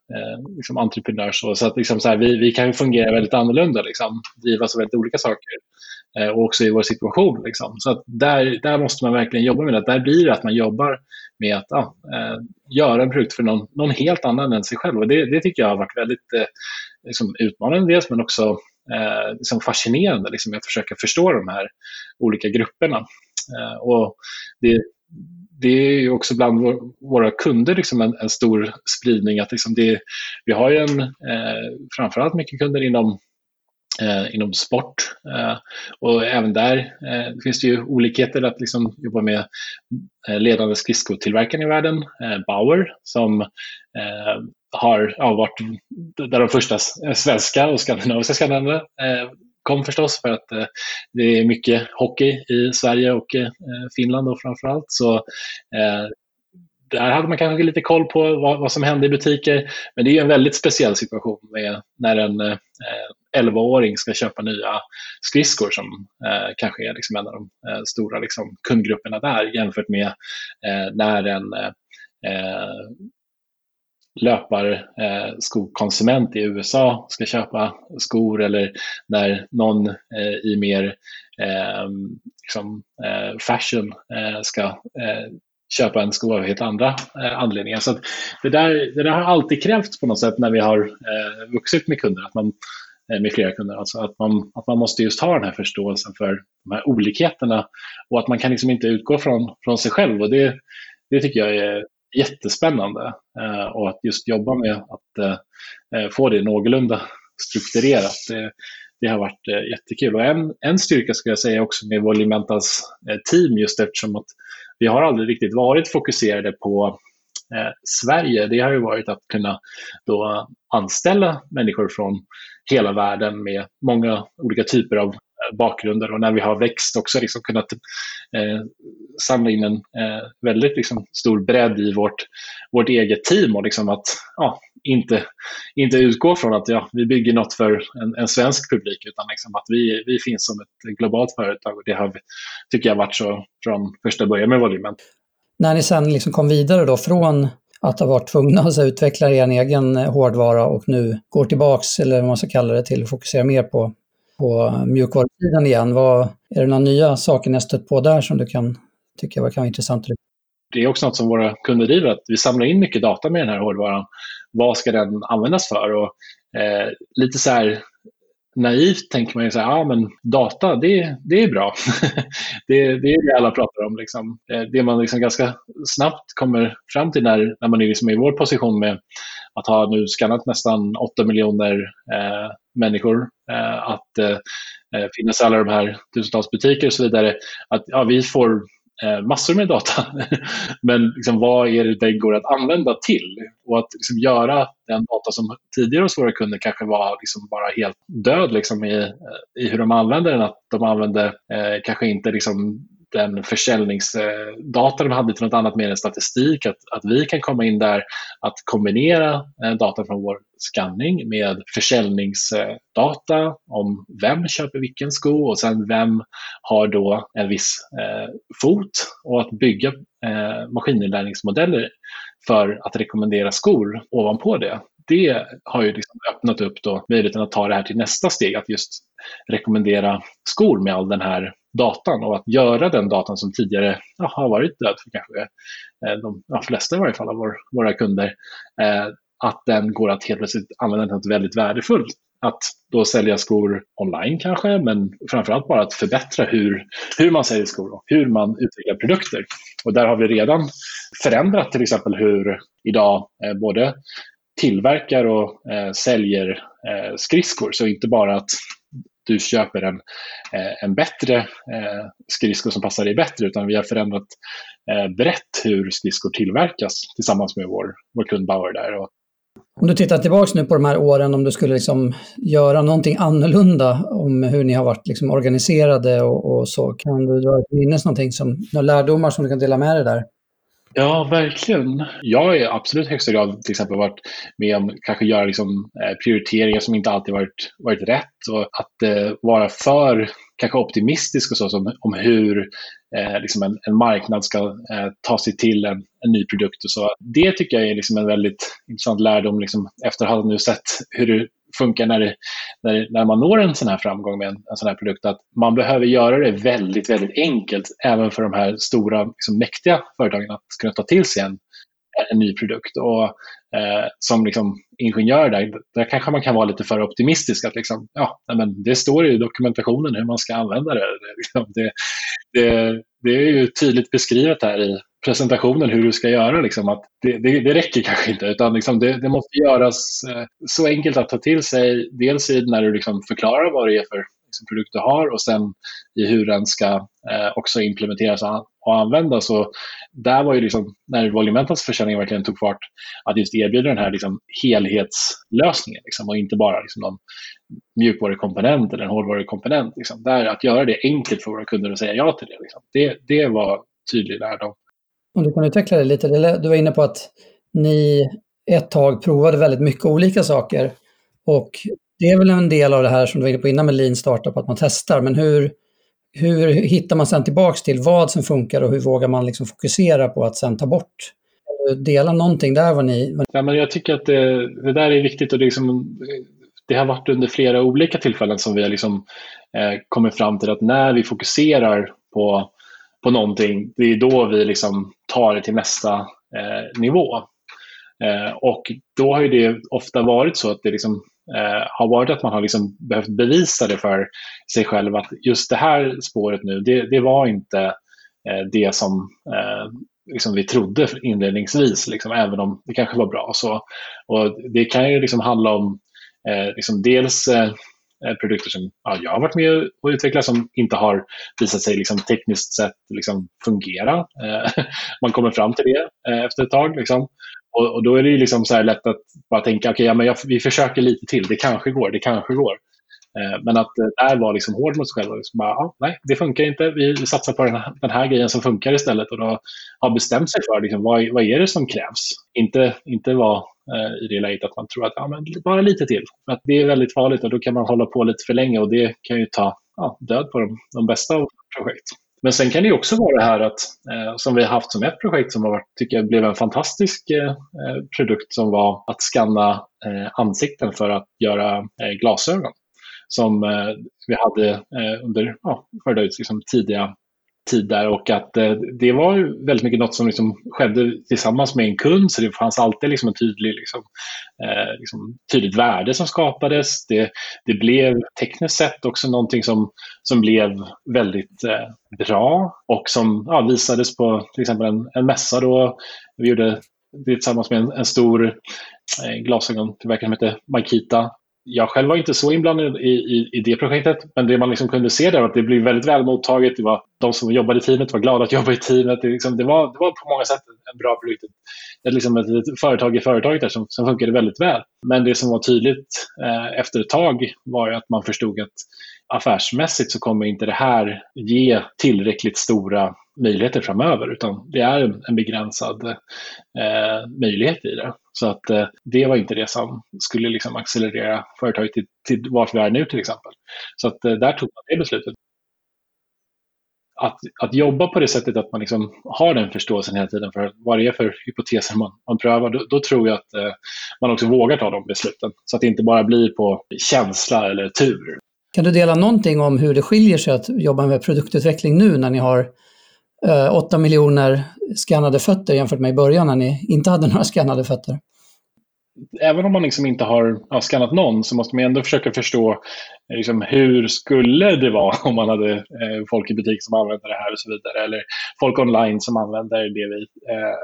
liksom entreprenör. Så, så att liksom så här, vi, vi kan fungera väldigt annorlunda, liksom, drivas av väldigt olika saker. Eh, och också i vår situation. Liksom. Så att där, där måste man verkligen jobba med det. Där blir det att man jobbar med att ja, eh, göra en produkt för någon, någon helt annan än sig själv. Och det, det tycker jag har varit väldigt eh, liksom utmanande dels, men också eh, liksom fascinerande liksom, att försöka förstå de här olika grupperna. Eh, och det, det är också bland våra kunder liksom en, en stor spridning. att liksom det, Vi har ju en, eh, framförallt mycket kunder inom eh, inom sport. Eh, och även där eh, finns det ju olikheter att liksom jobba med eh, ledande skridskotillverkaren i världen, eh, Bauer, som eh, har ja, varit där de första svenska och skandinaviska skandinaverna eh, kom förstås för att eh, det är mycket hockey i Sverige och eh, Finland och framförallt. Så eh, där hade man kanske lite koll på vad, vad, som hände i butiker. Men det är en väldigt speciell situation med när en eh, 11-åring ska köpa nya skridskor som eh, kanske är liksom en av de eh, stora liksom, kundgrupperna där jämfört med eh, när en eh, löparskokonsument eh, i USA ska köpa skor eller när någon eh, i mer eh, liksom, fashion ska köpa en sko av helt andra eh, anledningar. Så det, där, det där har alltid krävts på något sätt när vi har eh, vuxit med kunder, att man, eh, med flera kunder. Alltså att, man, att man måste just ha den här förståelsen för de här olikheterna och att man kan liksom inte utgå från, från sig själv. Och det, det tycker jag är jättespännande. Eh, och att just jobba med att eh, eh, få det någorlunda strukturerat. Det, det har varit eh, jättekul. Och en, en styrka skulle jag säga också med Volimentas eh, team just eftersom att vi har aldrig riktigt varit fokuserade på eh, Sverige. Det har ju varit att kunna då anställa människor från hela världen med många olika typer av bakgrunder och när vi har växt också liksom kunnat eh, samla in en eh, väldigt liksom, stor bredd i vårt, vårt eget team och liksom att ja, inte, inte utgå från att ja, vi bygger något för en, en svensk publik utan liksom att vi, vi finns som ett globalt företag och det har, tycker jag varit så från första början med volymen. När ni sen liksom kom vidare då från att ha varit tvungna att utveckla er egen eh, hårdvara och nu går tillbaks, eller vad man ska kalla det, till att fokusera mer på, på mjukvarusidan igen. Vad, är det några nya saker ni har stött på där som du kan tycka kan vara intressant? Det är också något som våra kunder driver, att vi samlar in mycket data med den här hårdvaran. Vad ska den användas för? Och, eh, lite så här naivt tänker man ju så här, ja men data, det, det är bra. det, det är det alla pratar om. Liksom. Eh, det man liksom ganska snabbt kommer fram till när, när man är liksom i vår position med att ha nu skannat nästan 8 miljoner eh, människor, eh, att eh, eh, finnas i alla de här tusentals butiker och så vidare, att ja, vi får eh, massor med data. Men liksom, vad är det det går att använda till? Och att liksom, göra den data som tidigare hos våra kunder kanske var liksom, bara helt död liksom, i, eh, i hur de använder den. Att de använde eh, kanske inte liksom, den försäljningsdata de hade till något annat mer än statistik, att, att vi kan komma in där, att kombinera eh, data från vår scanning med försäljningsdata om vem köper vilken sko och sen vem har då en viss eh, fot och att bygga eh, maskininlärningsmodeller för att rekommendera skor ovanpå det. Det har ju liksom öppnat upp då möjligheten att ta det här till nästa steg, att just rekommendera skor med all den här datan och att göra den datan som tidigare ja, har varit död för kanske eh, de ja, flesta i varje fall av vår, våra kunder, eh, att den går att helt plötsligt använda till något väldigt värdefullt. Att då sälja skor online kanske, men framförallt bara att förbättra hur, hur man säljer skor och hur man utvecklar produkter. Och där har vi redan förändrat till exempel hur idag eh, både tillverkar och eh, säljer eh, skridskor. Så inte bara att du köper en, eh, en bättre eh, skridsko som passar dig bättre, utan vi har förändrat eh, brett hur skridskor tillverkas tillsammans med vår, vår kund Bauer där. Och om du tittar tillbaka nu på de här åren, om du skulle liksom göra någonting annorlunda om hur ni har varit liksom organiserade och, och så, kan du dra ett minnes någonting som, några lärdomar som du kan dela med dig där? Ja, verkligen. Jag har absolut högsta grad till exempel varit med om kanske göra liksom, eh, prioriteringar som inte alltid varit, varit rätt och att eh, vara för kanske optimistisk och så som, om hur eh, liksom en, en, marknad ska eh, ta sig till en, en, ny produkt. och så. Det tycker jag är liksom en väldigt intressant lärdom liksom, efter att ha nu sett hur det funkar när, det, när, när man når en sån här framgång med en, en sån här produkt. Att man behöver göra det väldigt, väldigt enkelt även för de här stora, liksom, mäktiga företagen att kunna ta till sig en, en ny produkt. Och eh, Som liksom ingenjör där, där kanske man kan vara lite för optimistisk. att liksom, ja, men Det står i dokumentationen hur man ska använda det. Det, det, det är ju tydligt beskrivet här i presentationen hur du ska göra. Liksom, att det, det, det räcker kanske inte, utan liksom det, det, måste göras eh, så enkelt att ta till sig. Dels i när du liksom förklarar vad det är för liksom, produkt du har och sen i hur den ska eh, också implementeras och användas. Och där var ju liksom, när Volumentas försäljning verkligen tog fart, att just erbjuda den här liksom, helhetslösningen liksom, och inte bara liksom, någon mjukvarukomponent eller en hårdvarukomponent. Liksom. Där, att göra det enkelt för våra kunder att säga ja till det. Liksom. Det, det var tydlig lärdom. Om du kan utveckla det lite. Du var inne på att ni ett tag provade väldigt mycket olika saker. Och det är väl en del av det här som du var inne på innan med lean startup, att man testar. Men hur, hur hittar man sen tillbaks till vad som funkar och hur vågar man liksom fokusera på att sen ta bort? Dela någonting där vad ni... Ja, men jag tycker att det, det där är viktigt och det, liksom, det har varit under flera olika tillfällen som vi har liksom, eh, kommit fram till att när vi fokuserar på på någonting, det är då vi liksom tar det till nästa eh, nivå. Eh, och då har det ofta varit så att det liksom, eh, har varit att man har liksom behövt bevisa det för sig själv att just det här spåret nu, det, det var inte eh, det som eh, liksom vi trodde inledningsvis, liksom, även om det kanske var bra. Så, och det kan ju liksom handla om eh, liksom dels Eh, Eh, produkter som ja, jag har varit med och utvecklat som inte har visat sig liksom, tekniskt sett liksom, fungera. Eh, man kommer fram till det eh, efter ett tag. Liksom. Och, och, då är det liksom så lätt att bara tänka, okay, ja, men jag, vi försöker lite till, det kanske går, det kanske går. Eh, men att eh, där var liksom hård mot sig själv. Liksom bara, ah, nej, det funkar inte. Vi satsar på den här, den här grejen som funkar istället. Och då har bestämt sig för liksom, vad, vad är det som krävs. Inte, inte vara Eh, i det läget att man tror att ja, men bara lite till. För att det är väldigt farligt och då kan man hålla på lite för länge och det kan ju ta ja, död på de, de bästa projekt. Men sen kan det också vara det här att, eh, som vi har haft som ett projekt som har varit, tycker jag blev en fantastisk eh, eh produkt som var att skanna eh, ansikten för att göra eh, glasögon. Som eh, vi hade eh, under ja, förra liksom, tidiga tid där och att eh, det var väldigt mycket något som liksom skedde tillsammans med en kund så det fanns alltid liksom en tydlig, liksom, eh, liksom, tydligt värde som skapades. Det, det blev tekniskt sett också någonting som, som blev väldigt eh, bra och som ja, visades på till exempel en, en mässa då. Vi gjorde det tillsammans med en, en stor eh, glasögontillverkare som heter Makita jag själv var inte så inblandad i, i, i det projektet, men det man liksom kunde se där var att det blev väldigt väl mottaget. Det var, de som jobbade i teamet var glada att jobba i teamet. Det, liksom, det, var, det var på många sätt en bra produkt. Ett, liksom ett, ett företag i företaget där som, som funkade väldigt väl. Men det som var tydligt eh, efter ett tag var att man förstod att affärsmässigt så kommer inte det här ge tillräckligt stora möjligheter framöver utan det är en begränsad eh, möjlighet i det. Så att eh, det var inte det som skulle liksom accelerera företaget till, till vart vi är nu till exempel. Så att eh, där tog man det beslutet. Att, att jobba på det sättet att man liksom har den förståelsen hela tiden för vad det är för hypoteser man, man prövar, då, då tror jag att eh, man också vågar ta de besluten. Så att det inte bara blir på känsla eller tur. Kan du dela någonting om hur det skiljer sig att jobba med produktutveckling nu när ni har Eh, 8 miljoner skannade fötter jämfört med i början när ni inte hade några skannade fötter? Även om man liksom inte har ja, skannat någon så måste man ändå försöka förstå eh, liksom, hur skulle det vara om man hade eh, folk i butik som använder det här och så vidare. Eller folk online som använder det vi eh,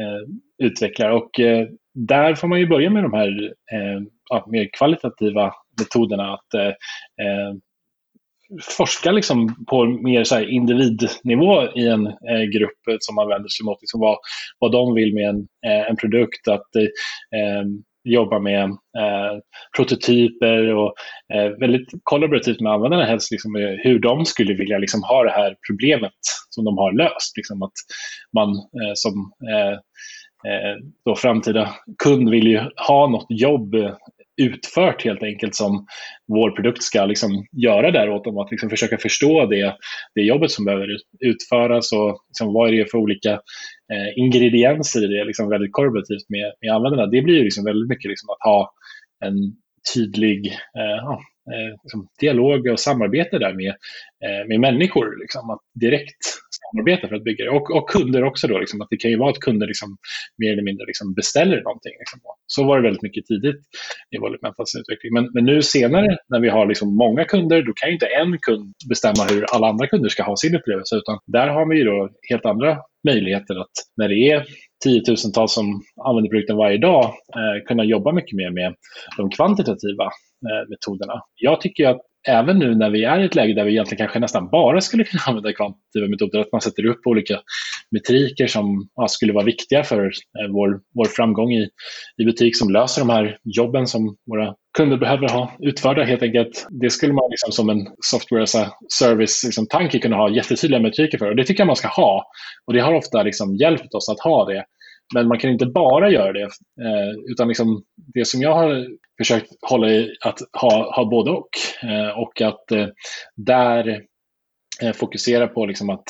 eh utvecklar. Och eh, där får man ju börja med de här eh, mer kvalitativa metoderna. att eh, forska liksom på mer så individnivå i en eh, grupp eh, som man vänder sig mot. Liksom vad, vad de vill med en, eh, en produkt. Att eh, jobba med eh, prototyper och eh, väldigt kollaborativt med användarna helst liksom, eh, hur de skulle vilja liksom, ha det här problemet som de har löst. Liksom, att man eh, som eh, då framtida kund vill ju ha något jobb utfört helt enkelt som vår produkt ska liksom göra där åt dem. Att liksom försöka förstå det, det jobbet som behöver utföras och liksom vad är det för olika eh, ingredienser i det liksom väldigt korporativt med, med användarna. Det blir ju liksom väldigt mycket liksom att ha en tydlig eh, eh, liksom dialog och samarbete där med, eh, med människor. Liksom, att direkt samarbeta för att bygga det. Och, och kunder också då, liksom, att det kan ju vara att kunder liksom, mer eller mindre liksom beställer någonting. Liksom. Så var det väldigt mycket tidigt i Volumentas utveckling. Men, men nu senare när vi har liksom många kunder, då kan ju inte en kund bestämma hur alla andra kunder ska ha sin upplevelse, utan där har vi ju då helt andra möjligheter att när det är tiotusentals som använder produkten varje dag eh, kunna jobba mycket mer med de kvantitativa eh, metoderna. Jag tycker att även nu när vi är i ett läge där vi egentligen kanske nästan bara skulle kunna använda kvantitativa metoder, att man sätter upp olika metriker som ja, skulle vara viktiga för eh, vår, vår framgång i, i butik som löser de här jobben som våra kunder behöver ha utförda helt enkelt. Det skulle man liksom som en software as a service-tanke liksom, kunna ha jättetydliga metriker för och det tycker jag man ska ha. Och det har ofta liksom hjälpt oss att ha det. Men man kan inte bara göra det, eh, utan liksom det som jag har försökt hålla i att ha, ha både och. Eh, och att eh, där eh, fokusera på liksom att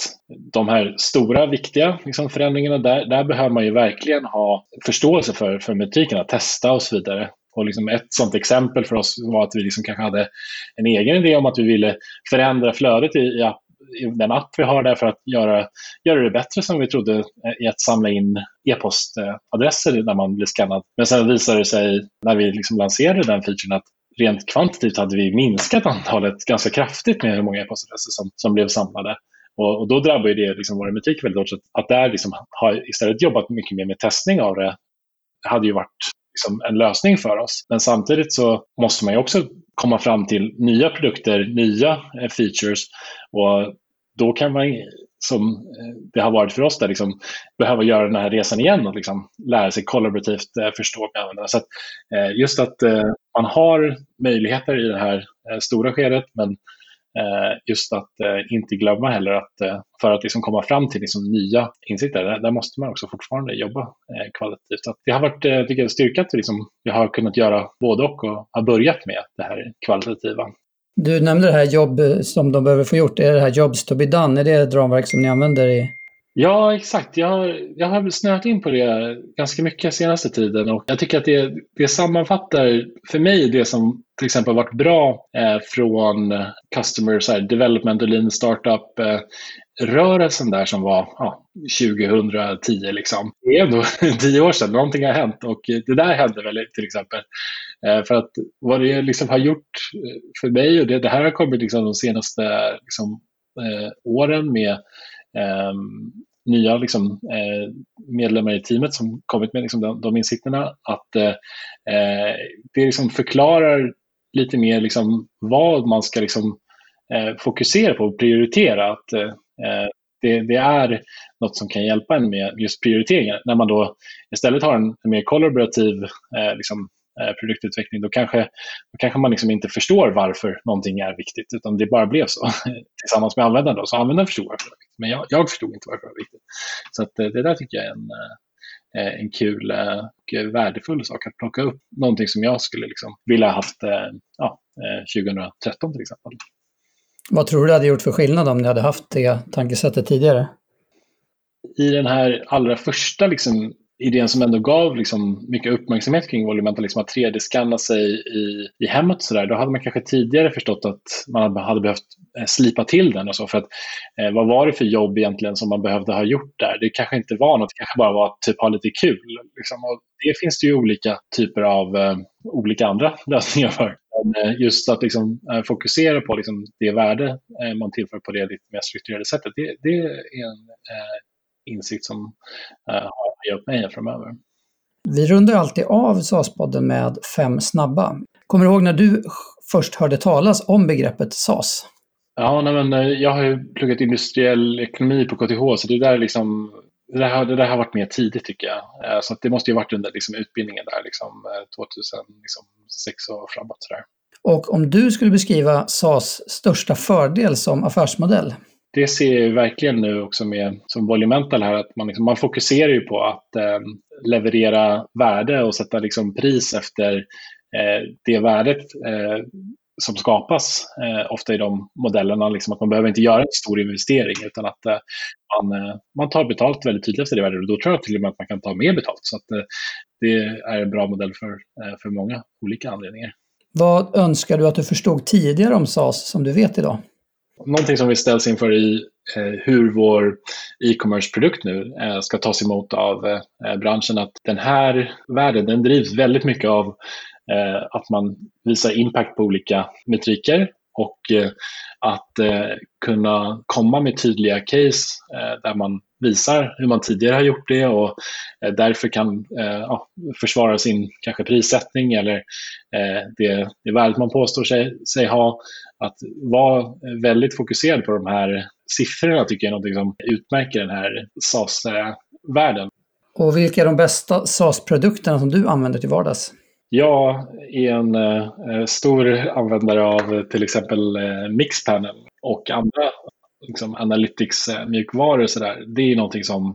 de här stora viktiga liksom förändringarna, där, där behöver man ju verkligen ha förståelse för, för att testa och så vidare. Och liksom ett sånt exempel för oss var att vi liksom kanske hade en egen idé om att vi ville förändra flödet i, i appen den app vi har där för att göra, göra det bättre som vi trodde eh, i att samla in e-postadresser när man blir skannad. Men sen visade det sig när vi liksom lanserade den featuren att rent kvantitativt hade vi minskat antalet ganska kraftigt med hur många e-postadresser som, som blev samlade. Och, och då drabbar det liksom vår butik väldigt hårt. Att där liksom har istället jobbat mycket mer med testning av det hade ju varit liksom en lösning för oss. Men samtidigt så måste man ju också komma fram till nya produkter, nya eh, features och då kan man, som eh, det har varit för oss, där, liksom, behöva göra den här resan igen och liksom lära sig kollaborativt eh, förstå med användarna. Så att, just att man har möjligheter i det här stora skedet, men Eh, just att eh, inte glömma heller att eh, för att liksom komma fram till liksom nya insikter, där, måste man också fortfarande jobba kvalitativt. Så det har varit tycker jag, styrka att liksom, vi har kunnat göra både och och har börjat med det här kvalitativa. Du nämnde det här jobb som de behöver få gjort. Är det här Jobs to be done? Är det ett ramverk som ni använder i Ja, exakt. Jag har, jag har snöat in på det ganska mycket senaste tiden och jag tycker att det, det sammanfattar för mig det som till exempel varit bra eh, från Customer så här, Development och Lean Startup eh, rörelsen där som var ja, 2010. Liksom. Det är ändå tio år sedan, någonting har hänt och det där hände väl till exempel. Eh, för att vad det liksom har gjort eh, för mig och det, det här har kommit liksom de senaste liksom, eh, åren med ehm, nya liksom, eh, medlemmar i teamet som kommit med liksom, de, de insikterna. Att eh, eh det liksom förklarar lite mer liksom, vad man ska liksom, eh, fokusera på och prioritera. Att, eh, det, det, är något som kan hjälpa en med just prioriteringar. När man då istället har en, en mer kollaborativ liksom, produktutveckling, då kanske, då kanske man liksom inte förstår varför någonting är viktigt, utan det bara blev så tillsammans med användaren. Då. Så användaren förstod varför det var viktigt, men jag, jag förstod inte varför det var viktigt. Så att, eh, det där tycker jag är en, eh, en kul och värdefull sak att plocka upp. Någonting som jag skulle liksom vilja ha haft ja, 2013 till exempel. Vad tror du det hade gjort för skillnad om ni hade haft det tankesättet tidigare? I den här allra första liksom, idén som ändå gav liksom mycket uppmärksamhet kring volumentalism, liksom att 3D-skanna sig i, i hemmet så där, då hade man kanske tidigare förstått att man hade behövt eh, slipa till den och så. För att, eh, vad var det för jobb egentligen som man behövde ha gjort där? Det kanske inte var något, det kanske bara var att typ ha lite kul. Liksom. Och det finns det ju olika typer av eh, olika andra lösningar för. Men eh, just att liksom, eh, fokusera på liksom, det värde eh, man tillför på det lite mer strukturerade sättet, det, det är en eh, insikt som har hjälpt mig framöver. Vi rundar alltid av SAS-podden med fem snabba. Kommer du ihåg när du först hörde talas om begreppet SAS? Ja, nej, men eh, jag har ju pluggat industriell ekonomi på KTH, så det där, liksom, det där, det där har varit mer tidigt tycker jag. Eh, så det måste ju varit under liksom, utbildningen där, liksom, 2006 liksom, och framåt. Så där. Och om du skulle beskriva SAS största fördel som affärsmodell, det ser jag verkligen nu också med som Volumental här, att man, liksom, man fokuserar ju på att eh, leverera värde och sätta liksom, pris efter eh, det värdet eh, som skapas eh, ofta i de modellerna. Liksom, att man behöver inte göra en stor investering utan att eh, man, eh, man tar betalt väldigt tydligt efter det värdet och då tror jag till och med att man kan ta mer betalt. Så att, eh, det är en bra modell för, eh, för många olika anledningar. Vad önskar du att du förstod tidigare om SAS som du vet idag? Någonting som vi ställs inför i eh, hur vår e-commerce-produkt nu eh, ska tas emot av eh, branschen, att den här världen den drivs väldigt mycket av eh, att man visar impact på olika metriker och eh, att eh, kunna komma med tydliga case eh, där man visar hur man tidigare har gjort det och därför kan ja, försvara sin kanske prissättning eller det, det värdet man påstår sig, sig ha att vara väldigt fokuserad på de här siffrorna tycker jag är något som utmärker den här SAS-världen. Och vilka är de bästa SAS-produkterna som du använder till vardags? Jag är en eh, stor användare av till exempel eh, Mixpanel och andra liksom, analytics-mjukvaror. Eh, så Det är någonting som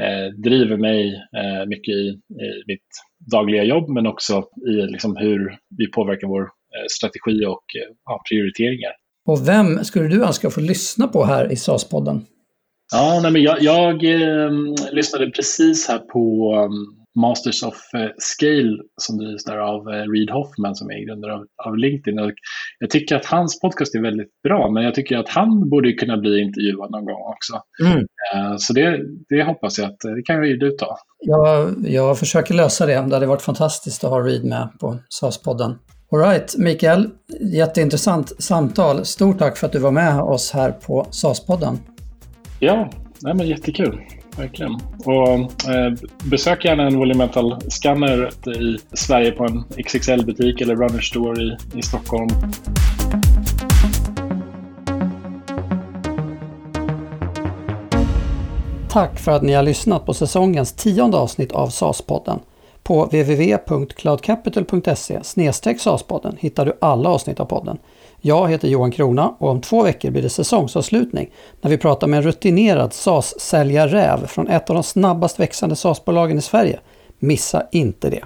eh, driver mig eh, mycket i, i, mitt dagliga jobb men också i liksom, hur vi påverkar vår Eh, strategi och eh, ja, prioriteringar. Och vem skulle du önska få lyssna på här i SAS-podden? Ja, nej, men jag, jag eh, lyssnade precis här på um, Masters of uh, Scale som drivs där av uh, Reed Hoffman som är grundare av, av, LinkedIn. Och jag tycker att hans podcast är väldigt bra, men jag tycker att han borde kunna bli intervjuad någon gång också. Mm. Uh, så det, det hoppas jag att det kan du ta. Jag, jag försöker lösa det. Det hade varit fantastiskt att ha Reed med på SAS-podden. Alright, Mikael. Jätteintressant samtal. Stort tack för att du var med oss här på SAS-podden. Ja, nej men jättekul. Verkligen. Och, eh, besök gärna en Volumental Scanner i Sverige på en XXL-butik eller Runner Store i, i Stockholm. Tack för att ni har lyssnat på säsongens tionde avsnitt av SAS-podden. På www.cloudcapital.se SAS-podden hittar du alla avsnitt av podden. Jag heter Johan Krona och om två veckor blir det säsongsavslutning när vi pratar med en rutinerad SAS-säljarräv från ett av de snabbast växande SAS-bolagen i Sverige. Missa inte det!